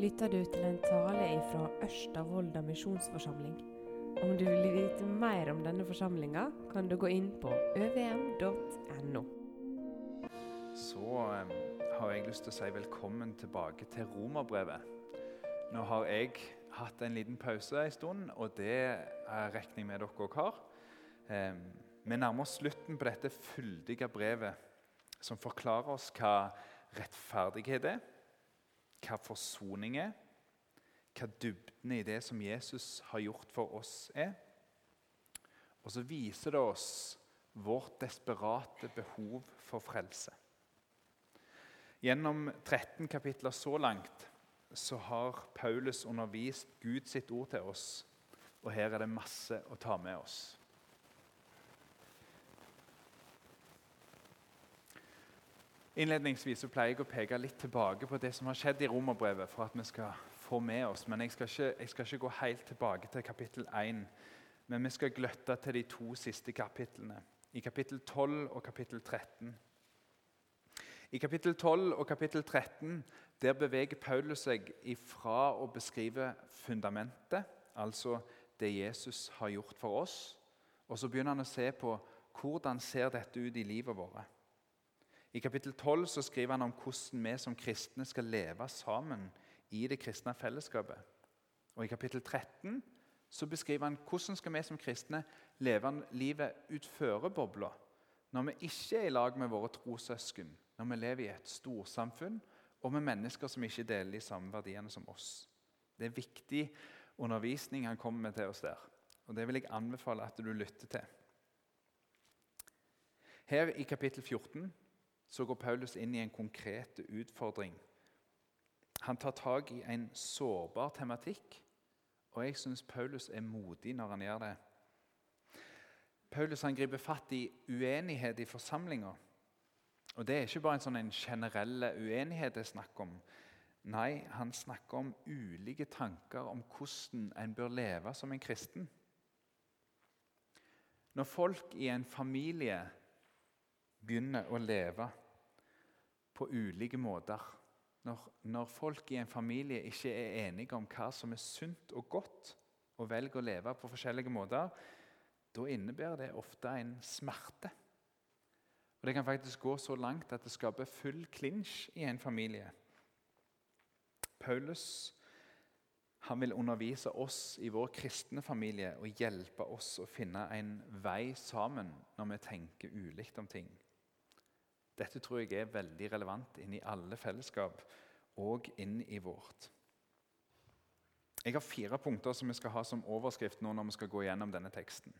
lytter du til en tale fra Ørsta misjonsforsamling. Om du vil vite mer om denne forsamlinga, kan du gå inn på øvm.no. Så har jeg lyst til å si velkommen tilbake til romerbrevet. Nå har jeg hatt en liten pause en stund, og det er regner jeg med dere òg har. Vi nærmer oss slutten på dette fyldige brevet, som forklarer oss hva rettferdighet er hva forsoning er, hva dybden i det som Jesus har gjort for oss, er. Og så viser det oss vårt desperate behov for frelse. Gjennom 13 kapitler så langt så har Paulus undervist Guds ord til oss, og her er det masse å ta med oss. Innledningsvis så pleier jeg å peke litt tilbake på det som har skjedd i Romerbrevet. for at vi skal få med oss. Men jeg skal, ikke, jeg skal ikke gå helt tilbake til kapittel 1. Men vi skal gløtte til de to siste kapitlene. I kapittel 12 og kapittel 13. I kapittel 12 og kapittel 13 der beveger Paulus seg ifra å beskrive fundamentet, altså det Jesus har gjort for oss, og så begynner han å se på hvordan ser dette ut i livet vårt. I kapittel 12 så skriver han om hvordan vi som kristne skal leve sammen i det kristne fellesskapet. Og I kapittel 13 så beskriver han hvordan skal vi som kristne leve livet utføre bobla. Når vi ikke er i lag med våre trossøsken, når vi lever i et storsamfunn og med mennesker som ikke deler de samme verdiene som oss. Det er viktig undervisning han kommer med til oss der. Og Det vil jeg anbefale at du lytter til. Her i kapittel 14 så går Paulus inn i en konkret utfordring. Han tar tak i en sårbar tematikk, og jeg syns Paulus er modig når han gjør det. Paulus han griper fatt i uenighet i forsamlinga. Og Det er ikke bare en sånn en generell uenighet det er snakk om. Nei, han snakker om ulike tanker om hvordan en bør leve som en kristen. Når folk i en familie begynner å leve på ulike måter. Når, når, folk i en familie ikke er enige om hva som er sunt og godt, og velger å leve på forskjellige måter, da innebærer det ofte en smerte. Og Det kan faktisk gå så langt at det skaper full klinsj i en familie. Paulus han vil undervise oss i vår kristne familie og hjelpe oss å finne en vei sammen når vi tenker ulikt om ting. Dette tror jeg er veldig relevant inn i alle fellesskap, og inn i vårt. Jeg har fire punkter som vi skal ha som overskrift nå når vi skal gå gjennom denne teksten.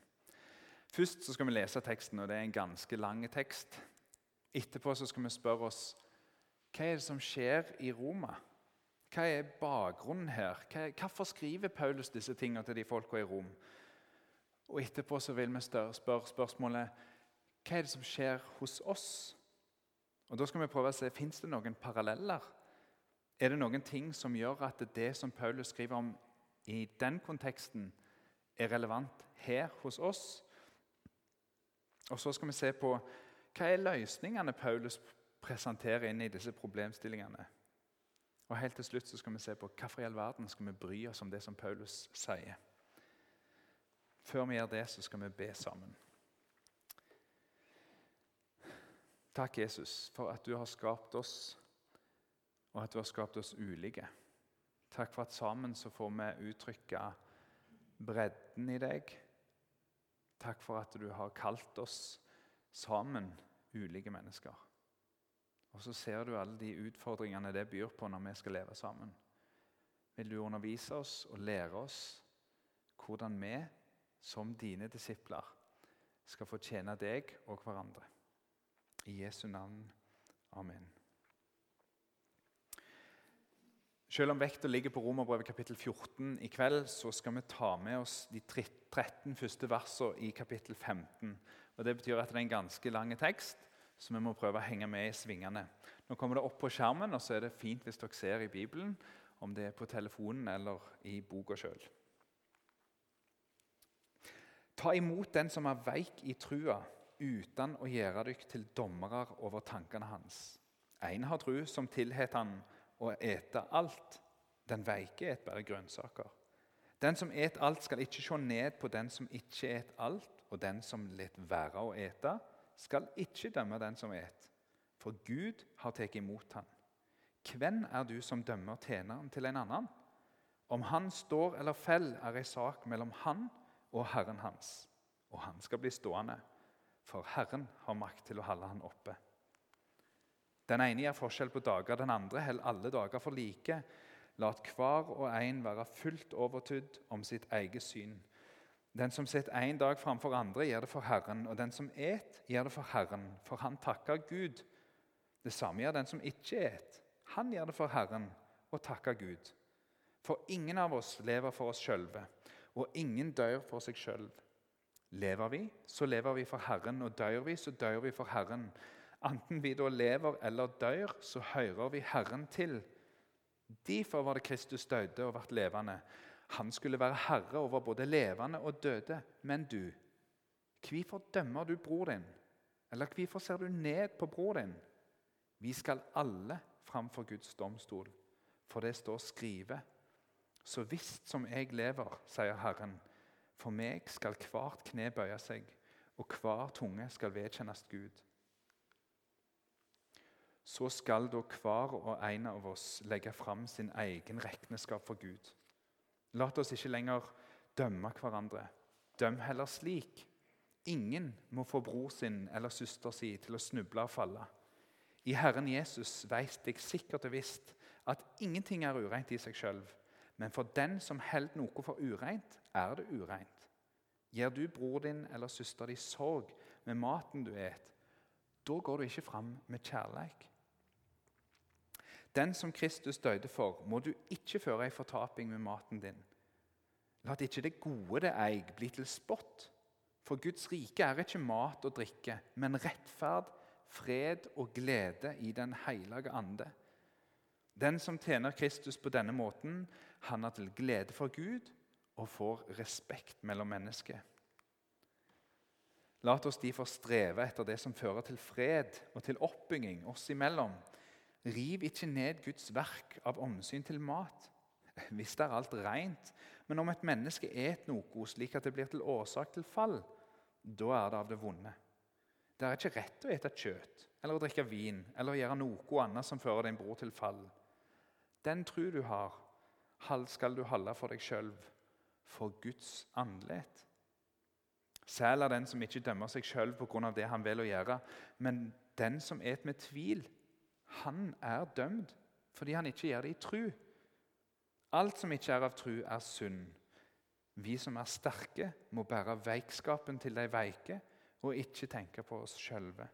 Først så skal vi lese teksten, og det er en ganske lang tekst. Etterpå så skal vi spørre oss hva er det som skjer i Roma. Hva er bakgrunnen her? hvorfor skriver Paulus disse tingene til de folka i Rom? Og Etterpå så vil vi spørre spørsmålet hva er det som skjer hos oss? Og Da skal vi prøve å se, Fins det noen paralleller? Er det noen ting som gjør at det som Paulus skriver om i den konteksten, er relevant her hos oss? Og Så skal vi se på hva er løsningene Paulus presenterer inn i disse problemstillingene. Og helt til slutt så skal vi se på hvorfor i all verden skal vi bry oss om det som Paulus sier. Før vi gjør det, så skal vi be sammen. Takk, Jesus, for at du har skapt oss, og at du har skapt oss ulike. Takk for at sammen så får vi uttrykke bredden i deg. Takk for at du har kalt oss sammen ulike mennesker. Og så ser du alle de utfordringene det byr på når vi skal leve sammen. Vil du undervise oss og lære oss hvordan vi, som dine disipler, skal få tjene deg og hverandre? I Jesu navn. Amen. Selv om vekta ligger på Romerbrevet kapittel 14 i kveld, så skal vi ta med oss de 13 første versene i kapittel 15. Og Det betyr at det er en ganske lang tekst, så vi må prøve å henge med i svingene. Nå kommer det opp på skjermen, og så er det fint hvis dere ser i Bibelen, om det er på telefonen eller i boka sjøl. Ta imot den som er veik i trua uten å gjøre dere til dommere over tankene hans. Én har tru som tilhet han å ete alt. Den veike et bare grønnsaker. Den som et alt, skal ikke se ned på den som ikke et alt, og den som lar være å ete, skal ikke dømme den som et, for Gud har tatt imot han. Hvem er du som dømmer tjeneren til en annen? Om han står eller faller, er ei sak mellom han og Herren hans, og han skal bli stående, for Herren har makt til å holde han oppe. Den ene gjør forskjell på dager, den andre holder alle dager for like. La hver og en være fullt overtydd om sitt eget syn. Den som setter én dag framfor andre, gjør det for Herren, og den som et, gjør det for Herren, for han takker Gud. Det samme gjør den som ikke et. Han gjør det for Herren og takker Gud. For ingen av oss lever for oss sjølve, og ingen dør for seg sjøl. Lever vi, så lever vi for Herren, og dør vi, så dør vi for Herren. Enten vi da lever eller dør, så hører vi Herren til. Derfor var det Kristus døde og ble levende. Han skulle være herre over både levende og døde. Men du, hvorfor dømmer du bror din? Eller hvorfor ser du ned på bror din? Vi skal alle framfor Guds domstol, for det står skrevet. Så visst som jeg lever, sier Herren, for meg skal hvert kne bøye seg, og hver tunge skal vedkjennes Gud. Så skal da hver og en av oss legge fram sin egen regneskap for Gud. La oss ikke lenger dømme hverandre. Døm heller slik. Ingen må få bror sin eller søster si til å snuble og falle. I Herren Jesus veit jeg sikkert og visst at ingenting er ureint i seg sjøl. Men for den som holder noe for ureint, er det ureint. Gir du bror din eller søster di sorg med maten du et, da går du ikke fram med kjærleik. Den som Kristus døde for, må du ikke føre ei fortaping med maten din. La ikke det gode det eier, bli til spott. For Guds rike er ikke mat og drikke, men rettferd, fred og glede i Den hellige ande. Den som tjener Kristus på denne måten, han er til glede for Gud og får respekt mellom mennesker. La oss derfor streve etter det som fører til fred og til oppbygging oss imellom. Riv ikke ned Guds verk av omsyn til mat. Hvis det er alt rent, men om et menneske et noe slik at det blir til årsak til fall, da er det av det vonde. Det er ikke rett å ete kjøtt eller å drikke vin eller å gjøre noe annet som fører din bror til fall. Den tru du har, skal du holde for deg sjøl, for Guds andlet. Sel er den som ikke dømmer seg sjøl pga. det han vil å gjøre, men den som et med tvil, han er dømt fordi han ikke gjør det i tru. Alt som ikke er av tru, er synd. Vi som er sterke, må bære veikskapen til de veike og ikke tenke på oss sjølve.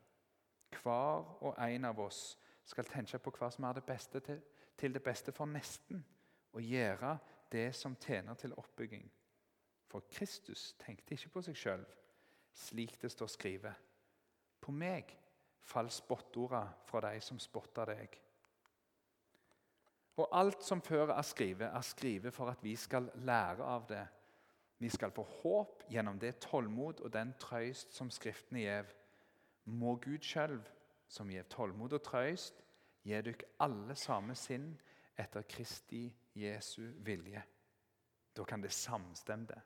Hver og en av oss skal tenke på hva som er det beste til, til det beste for nesten, og gjøre det som tjener til oppbygging. For Kristus tenkte ikke på seg sjøl, slik det står skrevet. På meg fall spottorda fra de som spotter deg. Og alt som før er skrevet, er skrevet for at vi skal lære av det vi skal få håp gjennom det tålmod og den trøyst som Skriftene gjev. Må Gud sjøl, som gjev tålmod og trøyst, gi dere alle samme sinn etter Kristi Jesu vilje. Da kan det samstemte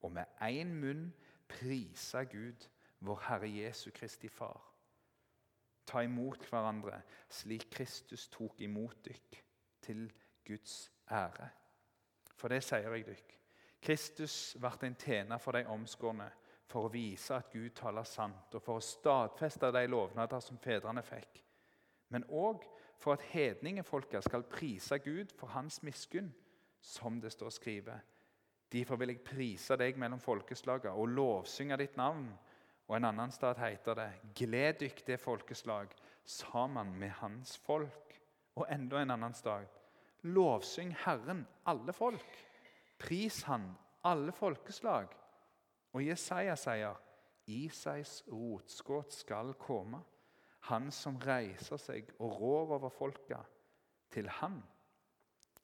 og med én munn prise Gud, vår Herre Jesu Kristi Far. Ta imot hverandre slik Kristus tok imot dykk, til Guds ære. For det sier jeg dykk. Kristus ble en tjener for de omskårne for å vise at Gud taler sant, og for å stadfeste de lovnader som fedrene fikk. Men òg for at hedningefolka skal prise Gud for hans miskunn, som det står skrevet. Derfor vil jeg prise deg mellom folkeslaga og lovsynge ditt navn. Og en annen sted heter det:" Gled dykk folkeslag sammen med hans folk. Og enda en annen sted:" Lovsyng Herren, alle folk. Pris han, alle folkeslag. Og Jesaja sier, Isais rotskudd skal komme, han som reiser seg og rår over folka, til han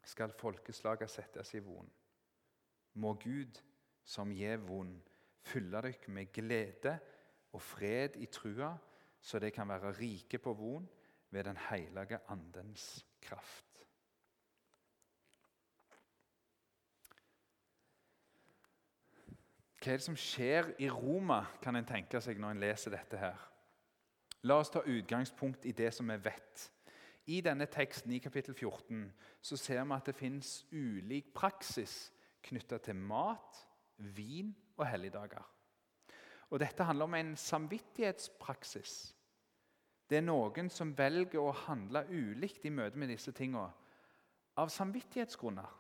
skal folkeslaga settes i von. Må Gud, som gjev vond, fylle dykk med glede og fred i trua, så de kan være rike på von ved Den hellige andens kraft. Hva er det som skjer i Roma, kan en tenke seg når en leser dette her? La oss ta utgangspunkt i det som vi vet. I denne teksten i kapittel 14 så ser vi at det fins ulik praksis knytta til mat, vin og helligdager. Og Dette handler om en samvittighetspraksis. Det er noen som velger å handle ulikt i møte med disse tingene av samvittighetsgrunner.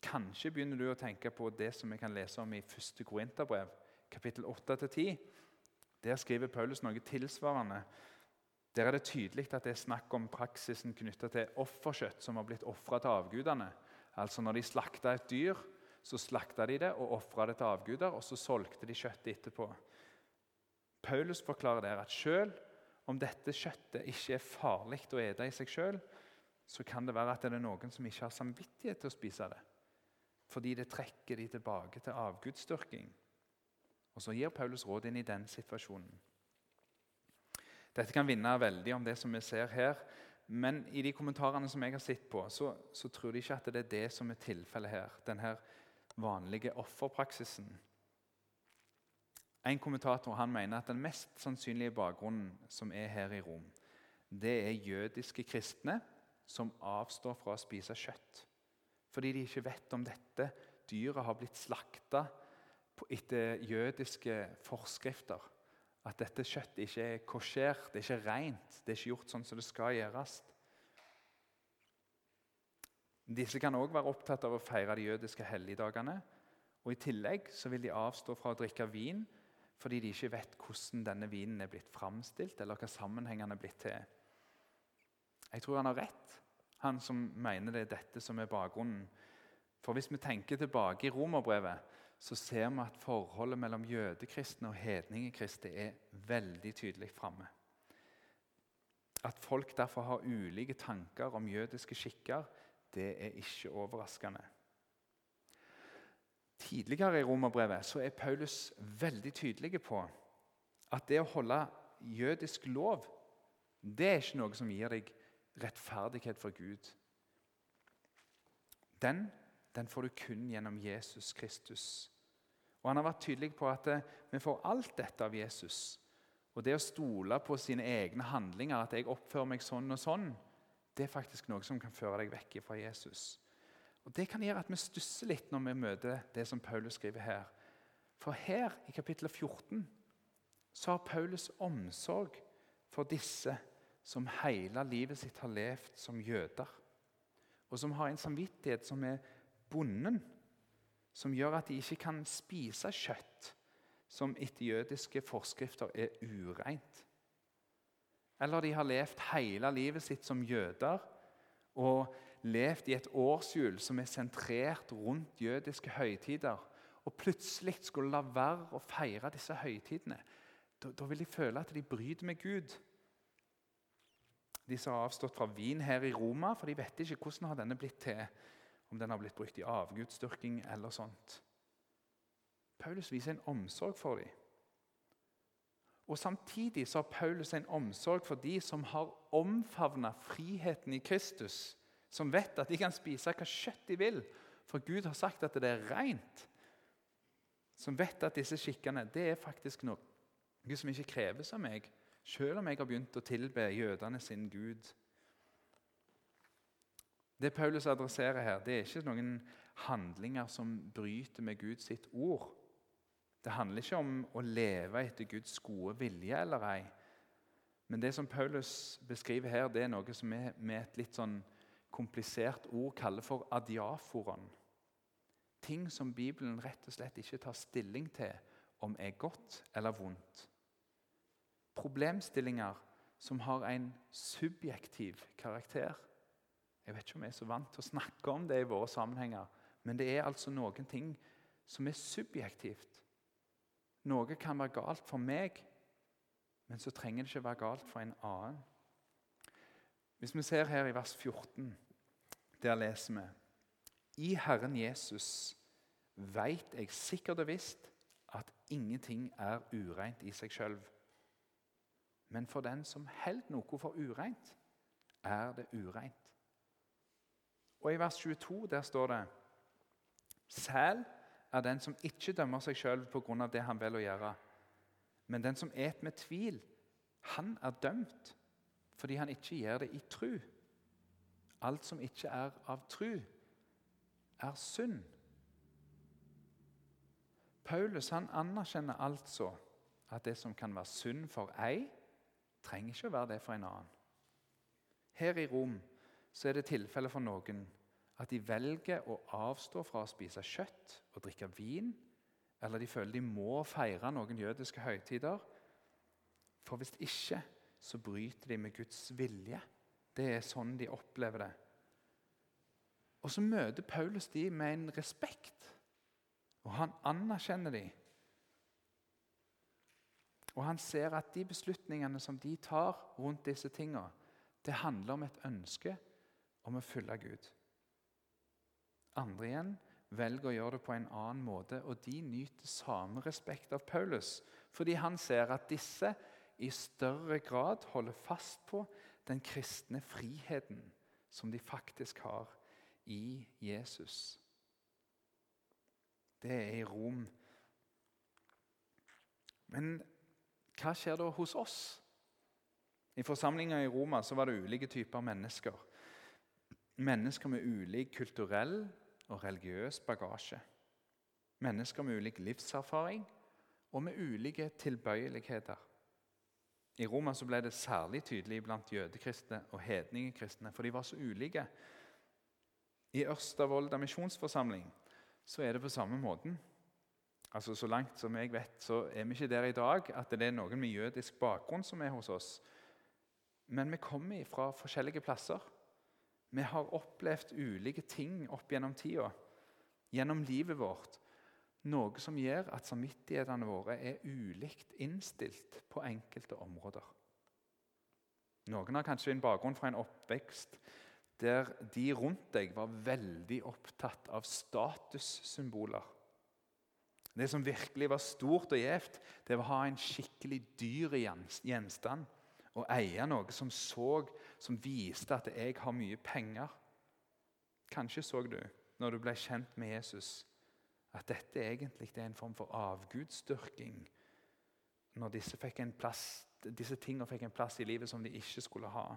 Kanskje begynner du å tenke på det som vi kan lese om i 1. Korinterbrev, kapittel 8-10. Der skriver Paulus noe tilsvarende. Der er det tydelig at det er snakk om praksisen knytta til offerkjøtt som har blitt ofra til avgudene. Altså Når de slakta et dyr, så slakta de det og ofra det til avguder, og så solgte de kjøttet etterpå. Paulus forklarer der at selv om dette kjøttet ikke er farlig å ete i seg sjøl, så kan det være at det er noen som ikke har samvittighet til å spise det fordi det trekker de tilbake til avgudsdyrking. Og Så gir Paulus råd inn i den situasjonen. Dette kan vinne veldig om det som vi ser her, men i de kommentarene som jeg har sett på, så, så tror de ikke at det er det som er tilfellet her. Denne vanlige offerpraksisen. En kommentator han mener at den mest sannsynlige bakgrunnen som er her i Rom, det er jødiske kristne som avstår fra å spise kjøtt fordi de ikke vet om dette dyret har blitt slakta etter jødiske forskrifter. At dette kjøttet ikke er kosjert, det er ikke rent, det er ikke gjort sånn som det skal gjøres. Disse kan òg være opptatt av å feire de jødiske helligdagene. Og I tillegg så vil de avstå fra å drikke vin fordi de ikke vet hvordan denne vinen er blitt framstilt, eller hva sammenhengene er blitt til. Jeg tror han har rett han som mener det er dette som er bakgrunnen. For Hvis vi tenker tilbake i romerbrevet, så ser vi at forholdet mellom jødekristne og hedningekristne er veldig tydelig framme. At folk derfor har ulike tanker om jødiske skikker, det er ikke overraskende. Tidligere i romerbrevet så er Paulus veldig tydelig på at det å holde jødisk lov det er ikke noe som gir deg rettferdighet for Gud. Den, den får du kun gjennom Jesus Kristus. Og Han har vært tydelig på at eh, vi får alt dette av Jesus. Og det å stole på sine egne handlinger, at jeg oppfører meg sånn og sånn, det er faktisk noe som kan føre deg vekk fra Jesus. Og Det kan gjøre at vi stusser litt når vi møter det som Paulus skriver her. For her i kapittel 14 så har Paulus omsorg for disse som hele livet sitt har levd som jøder, og som har en samvittighet som er bonden, som gjør at de ikke kan spise kjøtt som etter jødiske forskrifter er ureint. Eller de har levd hele livet sitt som jøder og levd i et årshjul som er sentrert rundt jødiske høytider, og plutselig skulle la være å feire disse høytidene. Da, da vil de føle at de bryter med Gud de som har avstått fra vin her i Roma, for de vet ikke hvordan har denne blitt til. Om den har blitt brukt i avgudsdyrking eller sånt. Paulus viser en omsorg for dem. Og Samtidig så har Paulus en omsorg for de som har omfavna friheten i Kristus. Som vet at de kan spise hva kjøtt de vil, for Gud har sagt at det er rent. Som vet at disse skikkene det er faktisk noe Gud som ikke kreves av meg, selv om jeg har begynt å tilbe jødene sin Gud. Det Paulus adresserer her, det er ikke noen handlinger som bryter med Guds sitt ord. Det handler ikke om å leve etter Guds gode vilje eller ei. Men det som Paulus beskriver her, det er noe som vi med et litt sånn komplisert ord kaller for adiaforon. Ting som Bibelen rett og slett ikke tar stilling til om er godt eller vondt problemstillinger som har en subjektiv karakter. Jeg vet ikke om jeg er så vant til å snakke om det i våre sammenhenger, men det er altså noen ting som er subjektivt. Noe kan være galt for meg, men så trenger det ikke være galt for en annen. Hvis vi ser her i vers 14, der leser vi I Herren Jesus veit jeg sikkert og visst at ingenting er ureint i seg sjøl. Men for den som holder noe for ureint, er det ureint. Og I vers 22 der står det Sel er den som ikke dømmer seg sjøl pga. det han vel å gjøre. Men den som et med tvil, han er dømt fordi han ikke gjør det i tru. Alt som ikke er av tru, er synd. Paulus han anerkjenner altså at det som kan være synd for ei, trenger ikke å være det for en annen. Her i Rom så er det tilfelle for noen at de velger å avstå fra å spise kjøtt og drikke vin, eller de føler de må feire noen jødiske høytider. For hvis ikke, så bryter de med Guds vilje. Det er sånn de opplever det. Og så møter Paulus de med en respekt, og han anerkjenner de. Og han ser at de beslutningene som de tar rundt disse tingene, det handler om et ønske om å følge Gud. Andre igjen velger å gjøre det på en annen måte, og de nyter samme respekt av Paulus, fordi han ser at disse i større grad holder fast på den kristne friheten som de faktisk har i Jesus. Det er i Rom. Men hva skjer da hos oss? I forsamlinga i Roma var det ulike typer mennesker. Mennesker med ulik kulturell og religiøs bagasje. Mennesker med ulik livserfaring og med ulike tilbøyeligheter. I Roma ble det særlig tydelig blant jødekristne og hedningekristne, for de var så ulike. I Ørstavolda misjonsforsamling så er det på samme måten. Altså Så langt som jeg vet, så er vi ikke der i dag at det er noen med jødisk bakgrunn som er hos oss. Men vi kommer fra forskjellige plasser. Vi har opplevd ulike ting opp gjennom tida, gjennom livet vårt. Noe som gjør at samvittighetene våre er ulikt innstilt på enkelte områder. Noen har kanskje en bakgrunn fra en oppvekst der de rundt deg var veldig opptatt av statussymboler. Det som virkelig var stort og gjevt, det var å ha en skikkelig dyr gjenstand å eie noe som så, som viste at jeg har mye penger. Kanskje så du, når du ble kjent med Jesus, at dette egentlig er en form for avgudsdyrking. Når disse, plass, disse tingene fikk en plass i livet som de ikke skulle ha.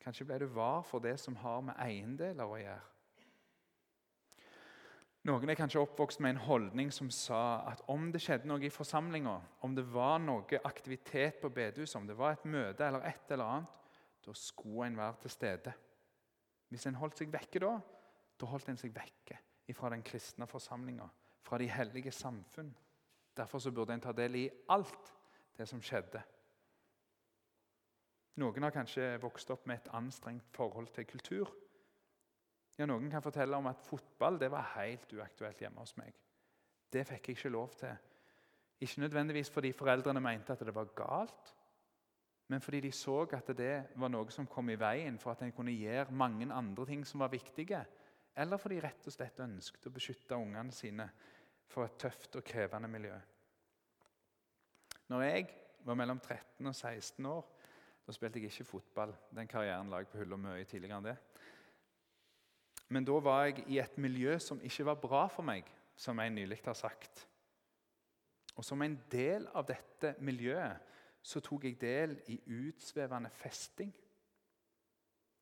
Kanskje ble du var for det som har med eiendeler å gjøre. Noen er kanskje oppvokst med en holdning som sa at om det skjedde noe i forsamlinga, om det var noe aktivitet på bedehuset, om det var et møte eller et eller annet, da skulle en være til stede. Hvis en holdt seg vekke da, da holdt en seg vekke fra den kristne forsamlinga, fra de hellige samfunn. Derfor så burde en ta del i alt det som skjedde. Noen har kanskje vokst opp med et anstrengt forhold til kultur. Ja, Noen kan fortelle om at fotball det var helt uaktuelt hjemme hos meg. Det fikk jeg ikke lov til. Ikke nødvendigvis fordi foreldrene mente at det var galt, men fordi de så at det var noe som kom i veien for at en kunne gjøre mange andre ting som var viktige. Eller fordi de rett og slett ønsket å beskytte ungene sine for et tøft og krevende miljø. Når jeg var mellom 13 og 16 år, da spilte jeg ikke fotball. Den karrieren la jeg på hylla mye tidligere enn det. Men da var jeg i et miljø som ikke var bra for meg, som jeg nylig har sagt. Og Som en del av dette miljøet så tok jeg del i utsvevende festing.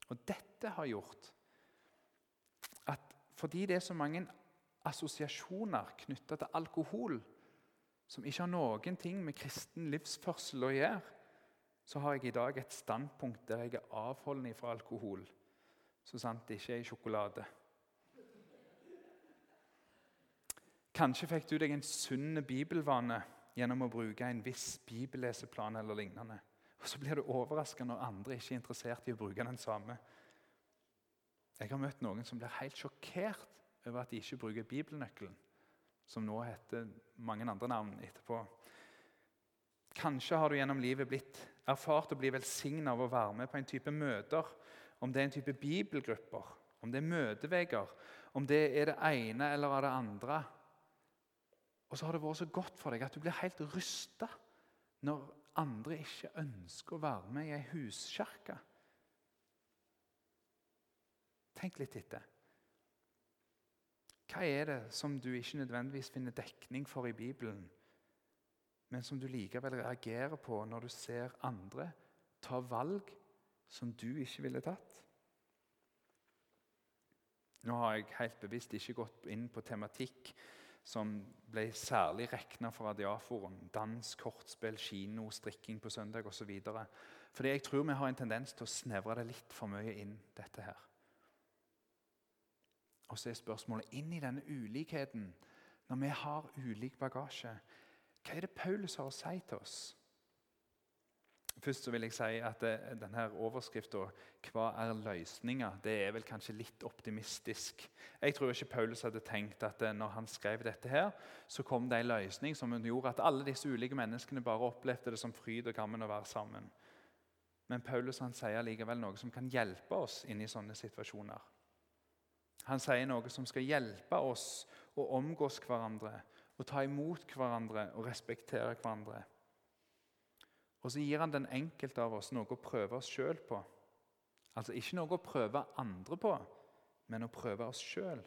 Og dette har gjort at fordi det er så mange assosiasjoner knytta til alkohol som ikke har noen ting med kristen livsførsel å gjøre, så har jeg i dag et standpunkt der jeg er avholden fra alkohol så sant det ikke er i sjokolade. Kanskje fikk du deg en sunn bibelvane gjennom å bruke en viss bibelleseplan eller lignende. Og Så blir du overraska når andre ikke er interessert i å bruke den samme. Jeg har møtt noen som blir helt sjokkert over at de ikke bruker bibelnøkkelen, som nå heter mange andre navn etterpå. Kanskje har du gjennom livet blitt erfart å bli velsigna av å være med på en type møter om det er en type bibelgrupper, om det er møtevegger, om det er det ene eller det andre. Og så har det vært så godt for deg at du blir helt rysta når andre ikke ønsker å være med i ei huskirke. Tenk litt etter. Hva er det som du ikke nødvendigvis finner dekning for i Bibelen, men som du likevel reagerer på når du ser andre ta valg som du ikke ville tatt? Nå har jeg helt bevisst ikke gått inn på tematikk som ble særlig regna for Radiaforum. Dans, kortspill, kino, strikking på søndag osv. Fordi jeg tror vi har en tendens til å snevre det litt for mye inn. dette her. Og så er spørsmålet inn i denne ulikheten, når vi har ulik bagasje, hva er det Paulus har å si til oss? Først så vil jeg si at eh, denne overskriften 'Hva er løsninga?' det er vel kanskje litt optimistisk. Jeg tror ikke Paulus hadde tenkt at eh, når han skrev dette, her, så kom det en løsning som gjorde at alle disse ulike menneskene bare opplevde det som fryd og gammen å være sammen. Men Paulus han sier likevel noe som kan hjelpe oss inn i sånne situasjoner. Han sier noe som skal hjelpe oss å omgås hverandre, å ta imot hverandre og respektere hverandre. Og så gir han den enkelte av oss noe å prøve oss sjøl på. Altså ikke noe å prøve andre på, men å prøve oss sjøl.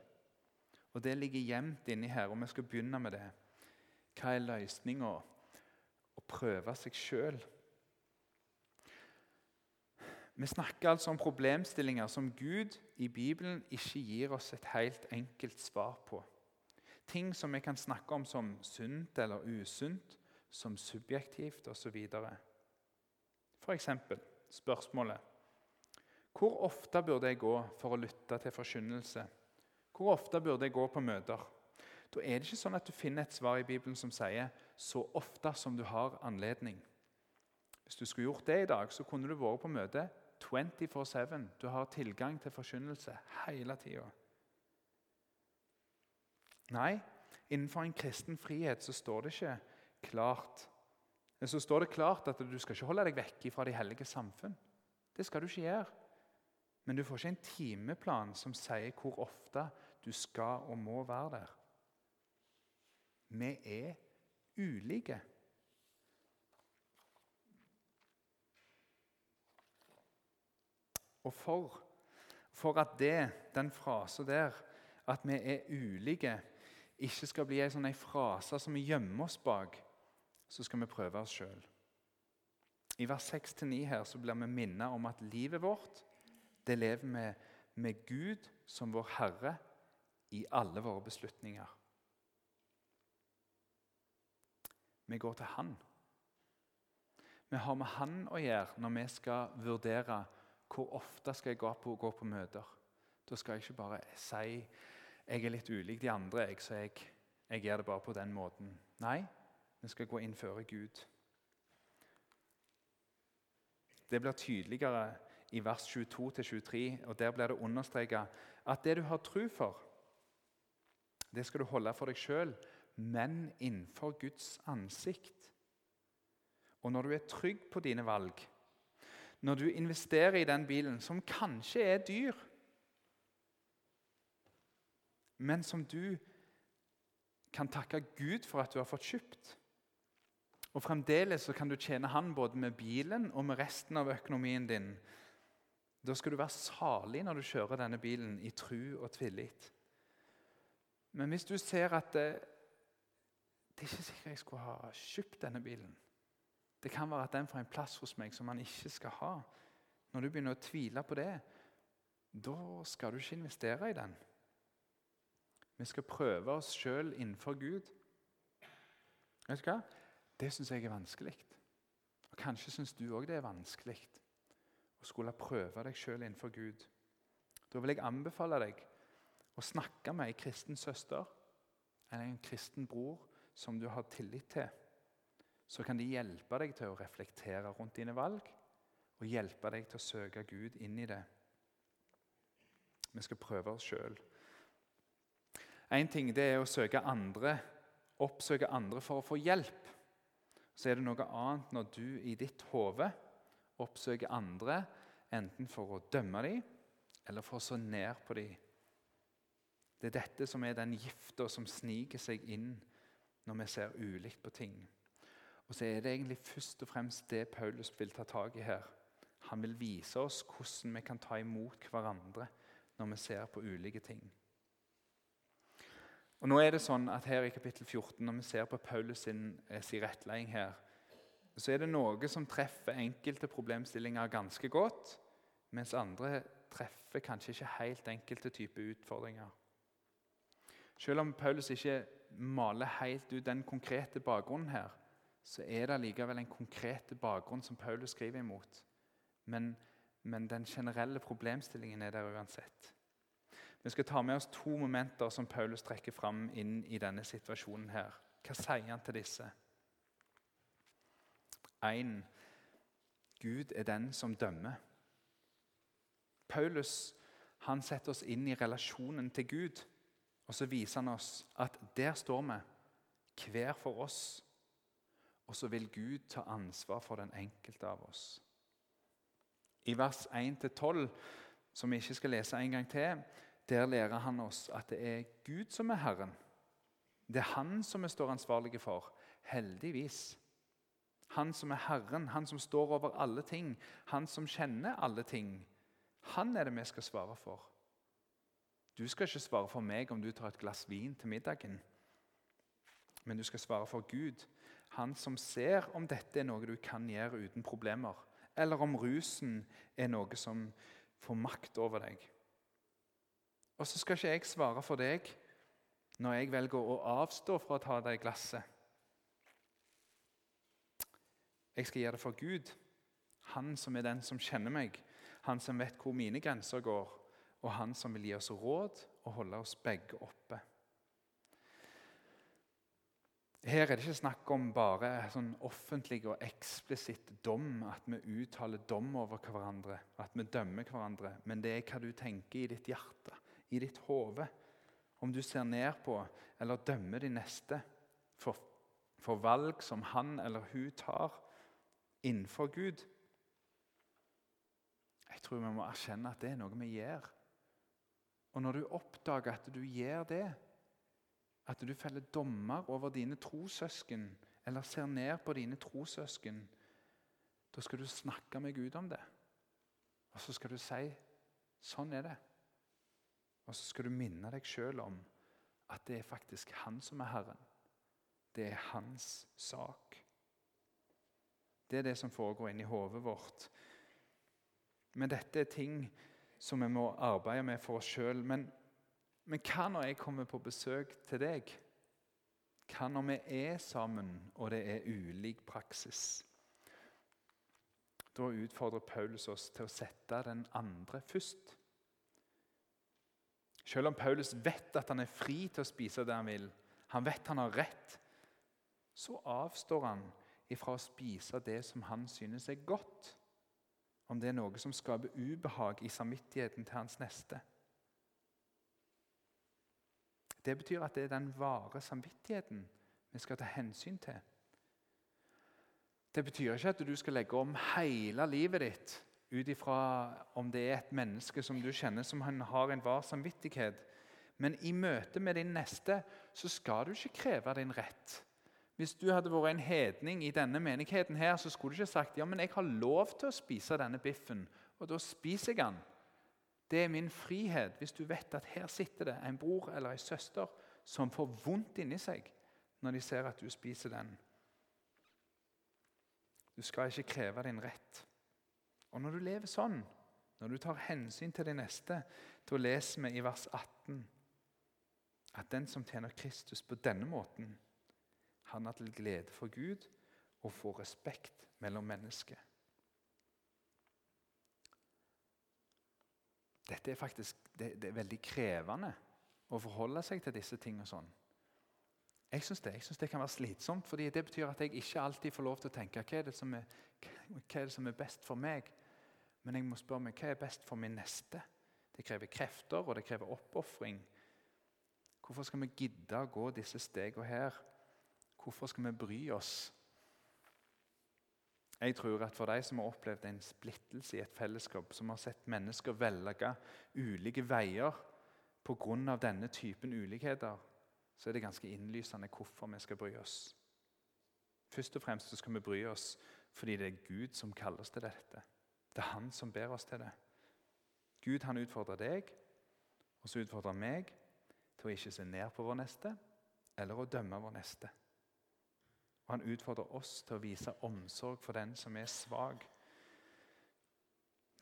Og det ligger gjemt inni her, og vi skal begynne med det. Hva er løsninga? Å prøve seg sjøl. Vi snakker altså om problemstillinger som Gud i Bibelen ikke gir oss et helt enkelt svar på. Ting som vi kan snakke om som sunt eller usunt, som subjektivt osv. F.eks. spørsmålet Hvor ofte burde jeg gå for å lytte til forkynnelse? Hvor ofte burde jeg gå på møter? Da er det ikke sånn at du finner et svar i Bibelen som sier 'så ofte som du har anledning'. Hvis du skulle gjort det i dag, så kunne du vært på møte 24-7. Du har tilgang til forkynnelse hele tida. Nei, innenfor en kristen frihet så står det ikke klart så står det klart at du skal ikke holde deg vekk fra de hellige samfunn. Det skal du ikke gjøre. Men du får ikke en timeplan som sier hvor ofte du skal og må være der. Vi er ulike. Og for, for at det, den frasen der, at vi er ulike, ikke skal bli en sånn frase som vi gjemmer oss bak, så skal vi prøve oss sjøl. I vers 6-9 her så blir vi minnet om at livet vårt det lever vi med Gud som vår Herre i alle våre beslutninger. Vi går til Han. Vi har med Han å gjøre når vi skal vurdere hvor ofte skal jeg gå på, gå på møter. Da skal jeg ikke bare si jeg er litt ulik de andre, jeg, så jeg, jeg gjør det bare på den måten. Nei, vi skal gå inn før Gud. Det blir tydeligere i vers 22-23, og der blir det understreka at det du har tro for, det skal du holde for deg sjøl, men innenfor Guds ansikt. Og når du er trygg på dine valg, når du investerer i den bilen, som kanskje er dyr, men som du kan takke Gud for at du har fått kjøpt og Fremdeles så kan du tjene Han både med bilen og med resten av økonomien din. Da skal du være salig når du kjører denne bilen i tru og tillit. Men hvis du ser at det, det er ikke sikkert jeg skulle ha kjøpt denne bilen Det kan være at den får en plass hos meg som man ikke skal ha. Når du begynner å tvile på det, da skal du ikke investere i den. Vi skal prøve oss sjøl innenfor Gud. Vet du hva? Det syns jeg er vanskelig. Og Kanskje syns du òg det er vanskelig å skulle prøve deg sjøl innenfor Gud. Da vil jeg anbefale deg å snakke med ei kristen søster eller en kristen bror som du har tillit til. Så kan de hjelpe deg til å reflektere rundt dine valg og hjelpe deg til å søke Gud inn i det. Vi skal prøve oss sjøl. Én ting det er å søke andre, oppsøke andre for å få hjelp så er det noe annet når du i ditt hode oppsøker andre, enten for å dømme dem eller for å så ned på dem. Det er dette som er den gifta som sniker seg inn når vi ser ulikt på ting. Og så er det egentlig først og fremst det Paulus vil ta tak i her. Han vil vise oss hvordan vi kan ta imot hverandre når vi ser på ulike ting. Og nå er det sånn at her i kapittel 14, Når vi ser på Paulus sin, eh, sin rettledning her, så er det noe som treffer enkelte problemstillinger ganske godt, mens andre treffer kanskje ikke helt enkelte typer utfordringer. Selv om Paulus ikke maler helt ut den konkrete bakgrunnen her, så er det likevel en konkret bakgrunn som Paulus skriver imot. Men, men den generelle problemstillingen er der uansett. Vi skal ta med oss to momenter som Paulus trekker fram inn i denne situasjonen. her. Hva sier han til disse? 1. Gud er den som dømmer. Paulus han setter oss inn i relasjonen til Gud. Og så viser han oss at der står vi, hver for oss. Og så vil Gud ta ansvar for den enkelte av oss. I vers 1-12, som vi ikke skal lese en gang til, der lærer han oss at det er Gud som er Herren. Det er Han som vi står ansvarlige for. Heldigvis. Han som er Herren, han som står over alle ting, han som kjenner alle ting. Han er det vi skal svare for. Du skal ikke svare for meg om du tar et glass vin til middagen. Men du skal svare for Gud, han som ser om dette er noe du kan gjøre uten problemer, eller om rusen er noe som får makt over deg. Og så skal ikke jeg svare for deg når jeg velger å avstå fra å ta det glasset. Jeg skal gjøre det for Gud, han som er den som kjenner meg, han som vet hvor mine grenser går, og han som vil gi oss råd og holde oss begge oppe. Her er det ikke snakk om bare sånn offentlig og eksplisitt dom, at vi uttaler dom over hverandre, at vi dømmer hverandre, men det er hva du tenker i ditt hjerte, i ditt hode. Om du ser ned på eller dømmer de neste for, for valg som han eller hun tar innenfor Gud. Jeg tror vi må erkjenne at det er noe vi gjør. Og når du oppdager at du gjør det, at du feller dommer over dine trossøsken eller ser ned på dine trossøsken, da skal du snakke med Gud om det. Og så skal du si sånn er det. Og så skal du minne deg sjøl om at det er faktisk Han som er Herren. Det er hans sak. Det er det som foregår inni hodet vårt. Men dette er ting som vi må arbeide med for oss sjøl. Men, men hva når jeg kommer på besøk til deg? Hva når vi er sammen, og det er ulik praksis? Da utfordrer Paulus oss til å sette den andre først. Selv om Paulus vet at han er fri til å spise det han vil, han vet han har rett, så avstår han ifra å spise det som han synes er godt om det er noe som skaper ubehag i samvittigheten til hans neste. Det betyr at det er den vare samvittigheten vi skal ta hensyn til. Det betyr ikke at du skal legge om hele livet ditt ut ifra om det er et menneske som du kjenner som han har en var samvittighet. Men i møte med din neste så skal du ikke kreve din rett. Hvis du hadde vært en hedning i denne menigheten, her, så skulle du ikke sagt ja, men jeg har lov til å spise denne biffen, og da spiser jeg den. Det er min frihet hvis du vet at her sitter det en bror eller en søster som får vondt inni seg når de ser at du spiser den. Du skal ikke kreve din rett. Og når du lever sånn, når du tar hensyn til de neste, da leser vi i vers 18 at den som tjener Kristus på denne måten, han er til glede for Gud og får respekt mellom mennesker. Dette er faktisk det, det er veldig krevende å forholde seg til disse tingene. sånn. Jeg syns det, det, kan være slitsomt, fordi det betyr at jeg ikke alltid får lov til å tenke hva er det som er, er, det som er best for meg. Men jeg må spørre meg hva er best for min neste. Det krever krefter, og det krever oppofring. Hvorfor skal vi gidde å gå disse stegene her? Hvorfor skal vi bry oss? Jeg tror at For de som har opplevd en splittelse i et fellesskap, som har sett mennesker velge ulike veier pga. denne typen ulikheter, så er det ganske innlysende hvorfor vi skal bry oss. Først og fremst skal vi bry oss fordi det er Gud som kaller oss til dette. Det er Han som ber oss til det. Gud han utfordrer deg, og så utfordrer han meg til å ikke se ned på vår neste eller å dømme vår neste. Og Han utfordrer oss til å vise omsorg for den som er svak.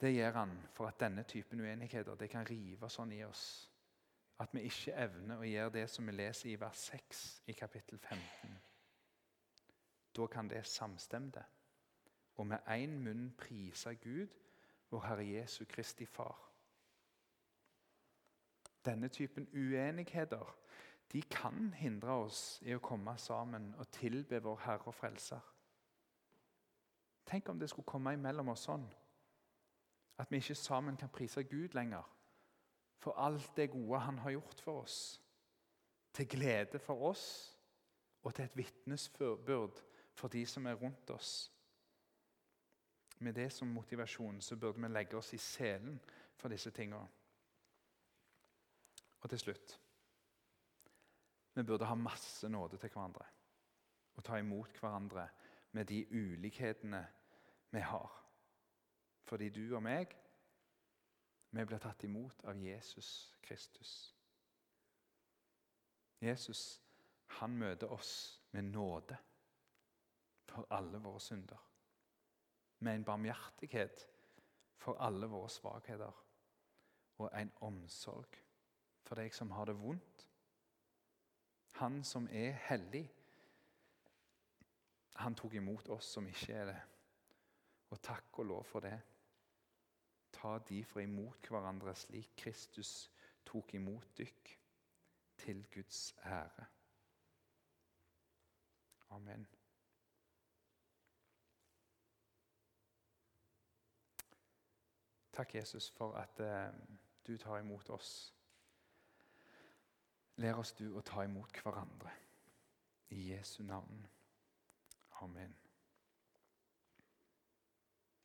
Det gjør han for at denne typen uenigheter det kan rive sånn i oss at vi ikke evner å gjøre det som vi leser i vers 6 i kapittel 15. Da kan det samstemte og med én munn prise Gud, vår Herre Jesu Kristi Far. Denne typen uenigheter de kan hindre oss i å komme sammen og tilbe vår Herre og Frelser. Tenk om det skulle komme imellom oss sånn at vi ikke sammen kan prise Gud lenger for alt det gode Han har gjort for oss. Til glede for oss og til et vitnesbyrd for de som er rundt oss. Med det som motivasjon så burde vi legge oss i selen for disse tingene. Og til slutt Vi burde ha masse nåde til hverandre og ta imot hverandre med de ulikhetene vi har. Fordi du og meg, vi blir tatt imot av Jesus Kristus. Jesus, han møter oss med nåde for alle våre synder. Med en barmhjertighet for alle våre svakheter. Og en omsorg for deg som har det vondt. Han som er hellig, han tok imot oss som ikke er det. Og takk og lov for det. Ta for imot hverandre slik Kristus tok imot dykk, til Guds ære. Amen. Takk, Jesus, for at eh, du tar imot oss. Lær oss du å ta imot hverandre. I Jesu navn. Amen.